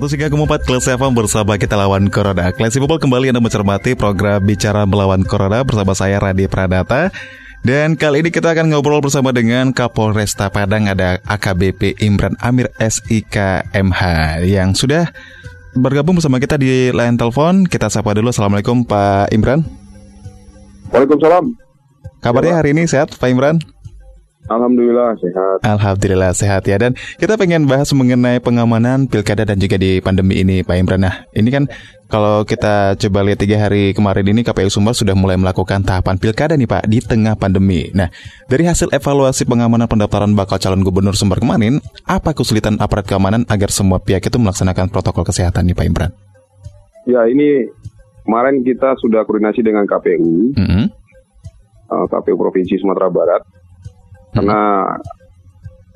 103,4 Kelas FM bersama kita lawan Corona. Kelas People kembali Anda mencermati program Bicara Melawan Corona bersama saya Radhi Pradata. Dan kali ini kita akan ngobrol bersama dengan Kapolresta Padang ada AKBP Imran Amir SIK MH yang sudah bergabung bersama kita di line telepon. Kita sapa dulu. Assalamualaikum Pak Imran. Waalaikumsalam. Kabarnya hari ini sehat Pak Imran? Alhamdulillah sehat. Alhamdulillah sehat ya dan kita pengen bahas mengenai pengamanan pilkada dan juga di pandemi ini Pak Imran. Nah ini kan kalau kita coba lihat tiga hari kemarin ini KPU Sumbar sudah mulai melakukan tahapan pilkada nih Pak di tengah pandemi. Nah dari hasil evaluasi pengamanan pendaftaran bakal calon gubernur Sumbar kemarin, apa kesulitan aparat keamanan agar semua pihak itu melaksanakan protokol kesehatan nih Pak Imran? Ya ini kemarin kita sudah koordinasi dengan KPU, mm -hmm. uh, KPU Provinsi Sumatera Barat karena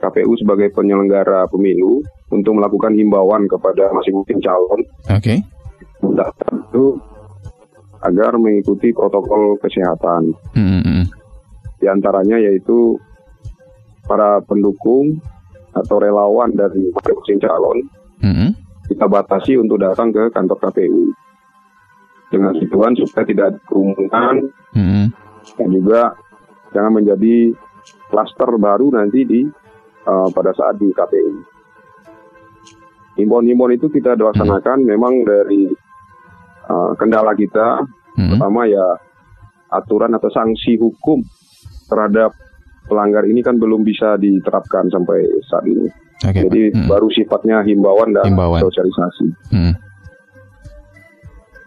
KPU sebagai penyelenggara pemilu untuk melakukan himbauan kepada masing-masing calon. Oke. Okay. itu agar mengikuti protokol kesehatan. Mm-hmm. Di antaranya yaitu para pendukung atau relawan dari masing-masing calon mm-hmm. kita batasi untuk datang ke kantor KPU dengan tujuan supaya tidak kerumunan mm-hmm. dan juga jangan menjadi klaster baru nanti di uh, pada saat di KPU. Himbauan-himbauan itu kita laksanakan hmm. memang dari uh, kendala kita, hmm. pertama ya aturan atau sanksi hukum terhadap pelanggar ini kan belum bisa diterapkan sampai saat ini. Okay, Jadi hmm. baru sifatnya himbauan dan himbauan. sosialisasi. Hmm.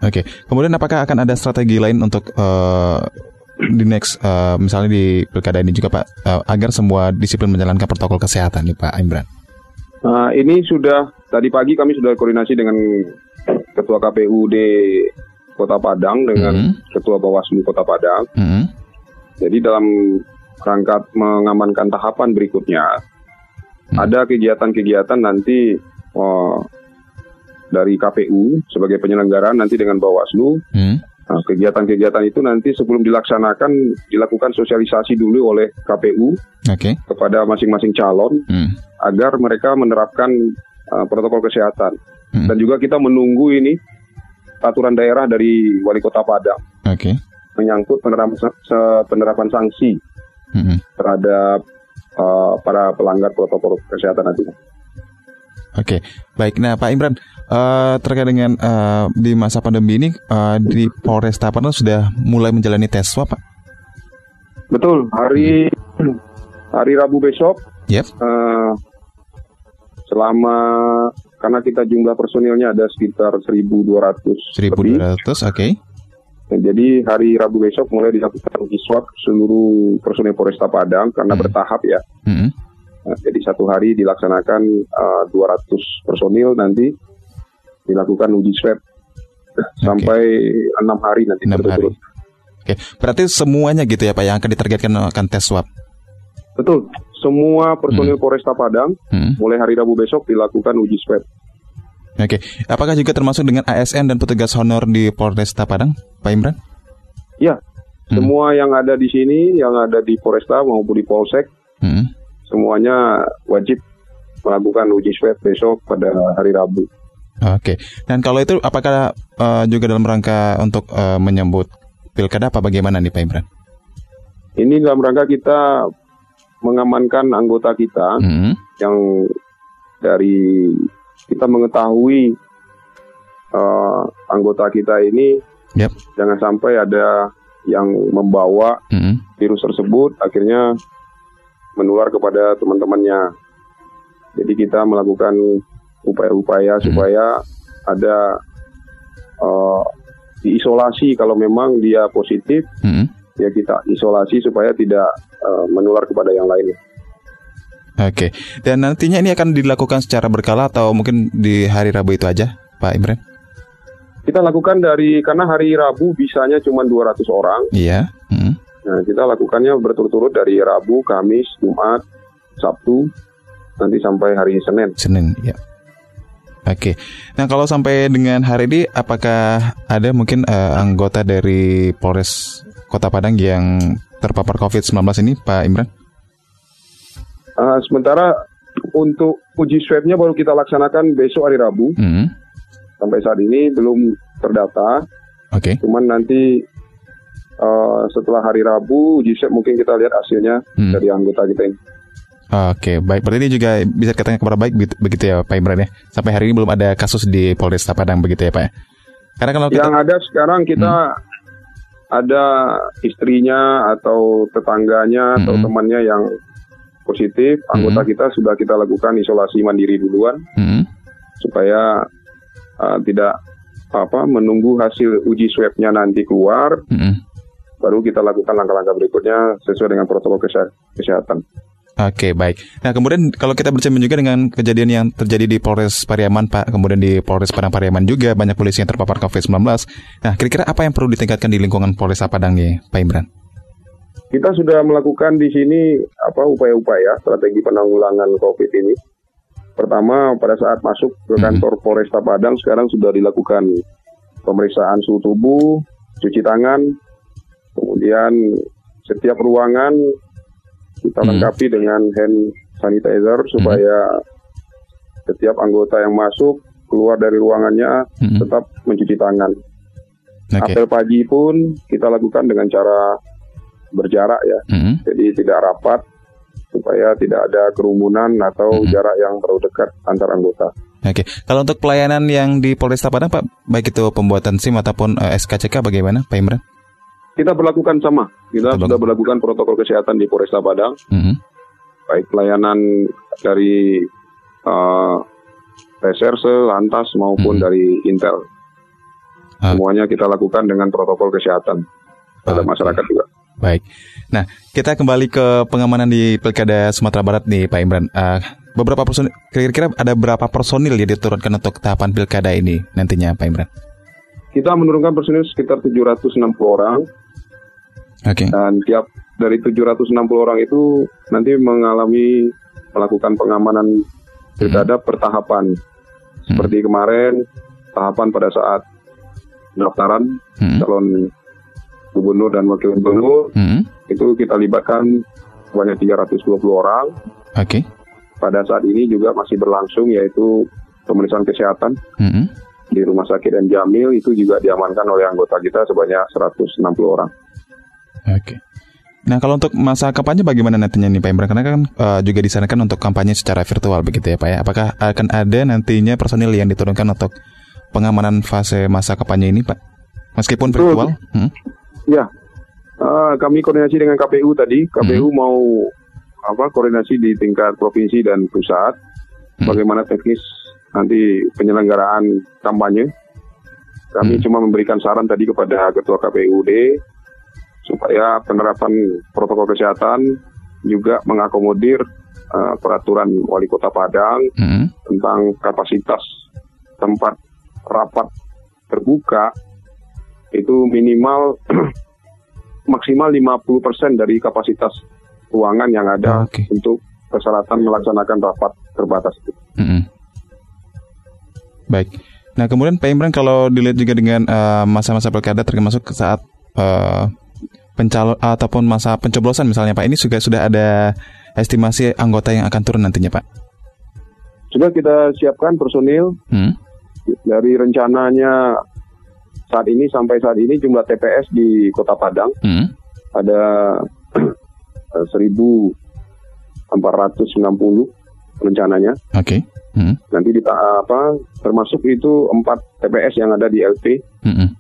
Oke, okay. kemudian apakah akan ada strategi lain untuk uh, di next uh, misalnya di pilkada ini juga Pak uh, agar semua disiplin menjalankan protokol kesehatan nih Pak Imran? Nah, ini sudah tadi pagi kami sudah koordinasi dengan Ketua KPUD Kota Padang dengan mm -hmm. Ketua Bawaslu Kota Padang. Mm -hmm. Jadi dalam rangka mengamankan tahapan berikutnya mm. ada kegiatan-kegiatan nanti oh, dari KPU sebagai penyelenggara nanti dengan Bawaslu. Mm Nah, kegiatan-kegiatan itu nanti sebelum dilaksanakan dilakukan sosialisasi dulu oleh KPU okay. kepada masing-masing calon hmm. agar mereka menerapkan uh, protokol kesehatan. Hmm. Dan juga kita menunggu ini aturan daerah dari Wali Kota Padang okay. menyangkut penerapan, penerapan sanksi hmm. terhadap uh, para pelanggar protokol kesehatan nanti. Oke, baik. Nah, Pak Imran, uh, terkait dengan uh, di masa pandemi ini uh, di Polres Padang sudah mulai menjalani tes swab, Pak? Betul. Hari hmm. hari Rabu besok. Yep. Uh, selama karena kita jumlah personilnya ada sekitar 1.200. 1.200, oke. Okay. Nah, jadi hari Rabu besok mulai dilakukan uji swab seluruh personil Polresta Padang karena hmm. bertahap ya. Hmm. Nah, jadi satu hari dilaksanakan uh, 200 personil nanti dilakukan uji swab okay. sampai enam hari nanti 6 hari. Oke, berarti semuanya gitu ya Pak yang akan ditargetkan akan tes swab. Betul, semua personil hmm. Polresta Padang hmm. mulai hari Rabu besok dilakukan uji swab. Oke, apakah juga termasuk dengan ASN dan petugas honor di Polresta Padang, Pak Imran? Ya, hmm. semua yang ada di sini, yang ada di Polresta maupun di Polsek, hmm semuanya wajib melakukan uji swab besok pada hari Rabu. Oke, dan kalau itu apakah uh, juga dalam rangka untuk uh, menyambut pilkada apa bagaimana nih Pak Imran? Ini dalam rangka kita mengamankan anggota kita hmm. yang dari kita mengetahui uh, anggota kita ini yep. jangan sampai ada yang membawa hmm. virus tersebut akhirnya menular kepada teman-temannya. Jadi kita melakukan upaya-upaya hmm. supaya ada uh, diisolasi kalau memang dia positif, hmm. ya kita isolasi supaya tidak uh, menular kepada yang lainnya. Oke, dan nantinya ini akan dilakukan secara berkala atau mungkin di hari Rabu itu aja, Pak Imran? Kita lakukan dari karena hari Rabu bisanya cuma 200 orang. Iya. Hmm. Nah, kita lakukannya berturut-turut dari Rabu, Kamis, Jumat, Sabtu, nanti sampai hari Senin. Senin, ya. Oke. Nah, kalau sampai dengan hari ini apakah ada mungkin uh, anggota dari Polres Kota Padang yang terpapar COVID-19 ini, Pak Imran? Uh, sementara untuk uji swabnya baru kita laksanakan besok hari Rabu. Hmm. Sampai saat ini belum terdata. Oke. Okay. Cuman nanti uh, setelah hari Rabu uji swab mungkin kita lihat hasilnya hmm. dari anggota kita ini. Oke, baik. Berarti ini juga bisa dikatakan kepada baik begitu ya Pak Imran ya. Sampai hari ini belum ada kasus di Polres Padang begitu ya Pak ya? Karena kalau kita... Yang ada sekarang kita hmm. ada istrinya atau tetangganya hmm. atau temannya yang positif, anggota hmm. kita sudah kita lakukan isolasi mandiri duluan hmm. supaya uh, tidak apa menunggu hasil uji swabnya nanti keluar, hmm. baru kita lakukan langkah-langkah berikutnya sesuai dengan protokol kesehatan. Oke, baik. Nah, kemudian kalau kita bercermin juga dengan kejadian yang terjadi di Polres Pariaman, Pak, kemudian di Polres Padang Pariaman juga banyak polisi yang terpapar COVID-19. Nah, kira-kira apa yang perlu ditingkatkan di lingkungan Polres Padang nih, Pak Imran? Kita sudah melakukan di sini apa upaya-upaya strategi penanggulangan COVID ini. Pertama, pada saat masuk ke hmm. kantor hmm. Polresta Padang sekarang sudah dilakukan pemeriksaan suhu tubuh, cuci tangan, kemudian setiap ruangan kita hmm. lengkapi dengan hand sanitizer supaya hmm. setiap anggota yang masuk keluar dari ruangannya hmm. tetap mencuci tangan. Okay. Apel pagi pun kita lakukan dengan cara berjarak ya. Mm-hmm. Jadi tidak rapat supaya tidak ada kerumunan atau mm-hmm. jarak yang terlalu dekat antar anggota. Oke, okay. kalau untuk pelayanan yang di Polresta Padang Pak, baik itu pembuatan SIM ataupun uh, eh, SKCK bagaimana Pak Imran? Kita berlakukan sama. Kita sudah berlakukan protokol kesehatan di Polresta Padang. Mm-hmm. Baik pelayanan dari uh, reserse, lantas maupun mm-hmm. dari Intel. Ah. Semuanya kita lakukan dengan protokol kesehatan pada okay. masyarakat juga. Baik. Nah, kita kembali ke pengamanan di Pilkada Sumatera Barat nih, Pak Imran. Uh, beberapa personil, kira-kira ada berapa personil yang diturunkan untuk tahapan Pilkada ini nantinya, Pak Imran? Kita menurunkan personil sekitar 760 orang. Okay. Dan tiap dari 760 orang itu nanti mengalami melakukan pengamanan pilkada hmm. per tahapan. Hmm. Seperti kemarin tahapan pada saat pendaftaran hmm. calon gubernur dan wakil gubernur hmm. itu kita libatkan sebanyak 320 orang. Oke. Okay. Pada saat ini juga masih berlangsung yaitu pemeriksaan kesehatan hmm. di rumah sakit dan Jamil itu juga diamankan oleh anggota kita sebanyak 160 orang. Nah kalau untuk masa kampanye bagaimana nantinya nih Pak Imran? Karena kan uh, juga disarankan untuk kampanye secara virtual begitu ya Pak ya. Apakah akan ada nantinya personil yang diturunkan untuk pengamanan fase masa kampanye ini Pak? Meskipun virtual? Hmm? Ya, uh, kami koordinasi dengan KPU tadi. KPU hmm. mau apa koordinasi di tingkat provinsi dan pusat. Hmm. Bagaimana teknis nanti penyelenggaraan kampanye. Kami hmm. cuma memberikan saran tadi kepada Ketua KPUD supaya penerapan protokol kesehatan juga mengakomodir uh, peraturan Wali Kota Padang hmm. tentang kapasitas tempat rapat terbuka itu minimal maksimal 50% dari kapasitas ruangan yang ada okay. untuk persyaratan melaksanakan rapat terbatas itu. Mm -hmm. Baik. Nah kemudian Pak Imran kalau dilihat juga dengan uh, masa-masa pilkada termasuk saat uh, pencalon ataupun masa pencoblosan misalnya Pak ini juga sudah ada estimasi anggota yang akan turun nantinya Pak. Sudah kita siapkan personil hmm? dari rencananya saat ini sampai saat ini jumlah TPS di Kota Padang hmm. ada 1.490 rencananya. Oke. Okay. Hmm. Nanti di apa termasuk itu empat TPS yang ada di LP. Hmm.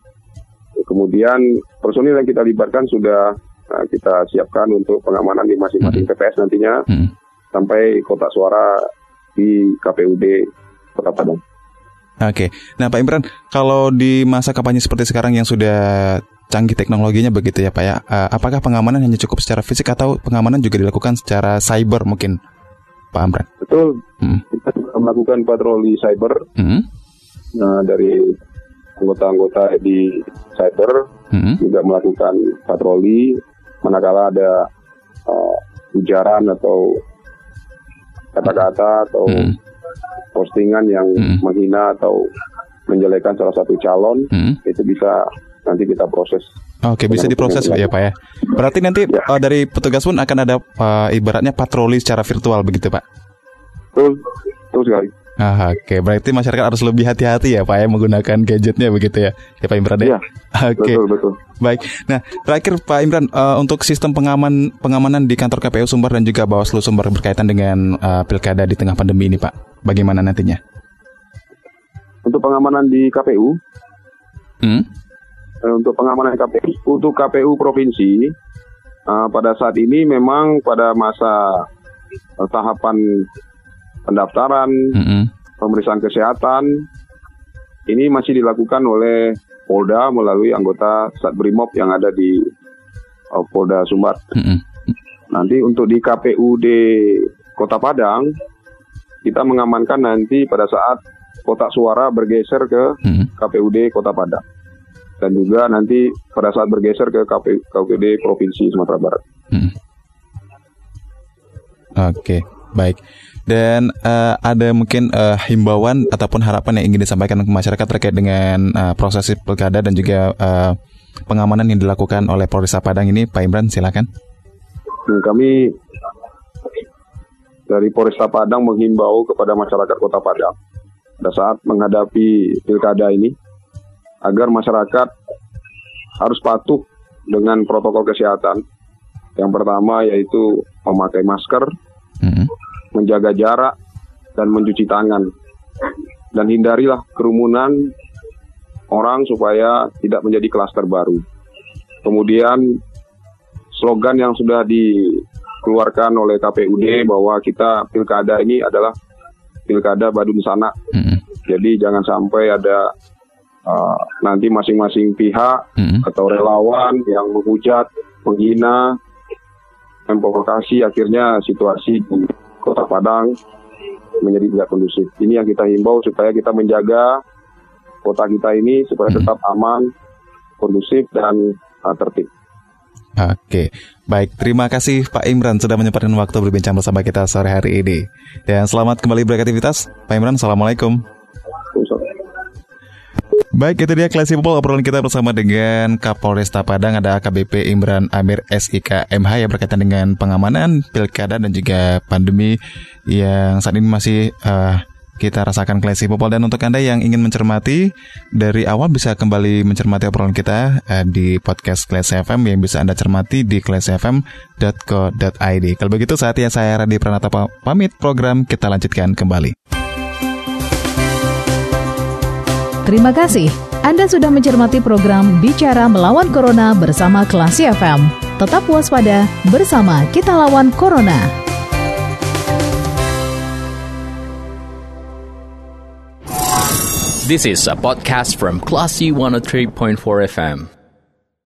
Kemudian personil yang kita libatkan sudah uh, kita siapkan untuk pengamanan di masing-masing hmm. TPS nantinya hmm. sampai kotak suara di KPUD Kota Padang. Oke, nah Pak Imran, kalau di masa kampanye seperti sekarang yang sudah canggih teknologinya begitu ya Pak ya. Uh, apakah pengamanan hanya cukup secara fisik atau pengamanan juga dilakukan secara cyber mungkin Pak Amran? Betul. Hmm. Kita melakukan patroli cyber. Hmm. Nah, dari anggota-anggota di cyber hmm. juga melakukan patroli manakala ada uh, ujaran atau kata-kata atau hmm. postingan yang hmm. menghina atau menjelekan salah satu calon hmm. itu bisa nanti kita proses. Oke, bisa diproses ya Pak ya. Berarti nanti ya. uh, dari petugas pun akan ada uh, ibaratnya patroli secara virtual begitu Pak? Betul sekali. Ah, Oke, okay. berarti masyarakat harus lebih hati-hati ya Pak ya menggunakan gadgetnya begitu ya, ya Pak Imran ya. Iya. Oke. Okay. Betul betul. Baik. Nah, terakhir Pak Imran uh, untuk sistem pengaman pengamanan di kantor KPU Sumber dan juga Bawaslu Sumber berkaitan dengan uh, pilkada di tengah pandemi ini Pak, bagaimana nantinya? Untuk pengamanan di KPU, hmm? Eh, untuk pengamanan KPU, untuk KPU provinsi uh, pada saat ini memang pada masa uh, tahapan pendaftaran, hmm. pemeriksaan kesehatan, ini masih dilakukan oleh Polda melalui anggota Satbrimob yang ada di uh, Polda Sumbar. Hmm. Nanti untuk di KPUD Kota Padang, kita mengamankan nanti pada saat kotak suara bergeser ke hmm. KPUD Kota Padang dan juga nanti pada saat bergeser ke KPU, KPUD Provinsi Sumatera Barat. Hmm. Oke, okay, baik. Dan uh, ada mungkin uh, himbauan ataupun harapan yang ingin disampaikan ke masyarakat terkait dengan uh, proses pilkada dan juga uh, pengamanan yang dilakukan oleh Polresta Padang ini, Pak Imran, silakan. Hmm, kami dari Polresta Padang menghimbau kepada masyarakat Kota Padang pada saat menghadapi pilkada ini agar masyarakat harus patuh dengan protokol kesehatan. Yang pertama yaitu memakai masker, hmm. Menjaga jarak, dan mencuci tangan. Dan hindarilah kerumunan orang supaya tidak menjadi klaster baru. Kemudian slogan yang sudah dikeluarkan oleh KPUD bahwa kita pilkada ini adalah pilkada Badun Sana. Hmm. Jadi jangan sampai ada uh, nanti masing-masing pihak hmm. atau relawan yang menghujat, menghina, memprovokasi akhirnya situasi di Kota Padang menjadi tidak kondusif. Ini yang kita himbau supaya kita menjaga kota kita ini supaya hmm. tetap aman, kondusif dan uh, tertib. Oke, baik. Terima kasih Pak Imran sudah menyempatkan waktu berbincang bersama kita sore hari ini. Dan selamat kembali beraktivitas. Pak Imran, Assalamualaikum. Baik, itu dia Classy People obrolan kita bersama dengan Kapolresta Padang ada AKBP Imran Amir SIK MH yang berkaitan dengan pengamanan pilkada dan juga pandemi yang saat ini masih uh, kita rasakan Classy Popol dan untuk Anda yang ingin mencermati dari awal bisa kembali mencermati obrolan kita uh, di podcast Classy FM yang bisa Anda cermati di classyfm.co.id. Kalau begitu saatnya saya Radi Pranata pamit program kita lanjutkan kembali. Terima kasih. Anda sudah mencermati program Bicara Melawan Corona bersama Classy FM. Tetap waspada bersama kita lawan Corona. This is a podcast from Classy 103.4 FM.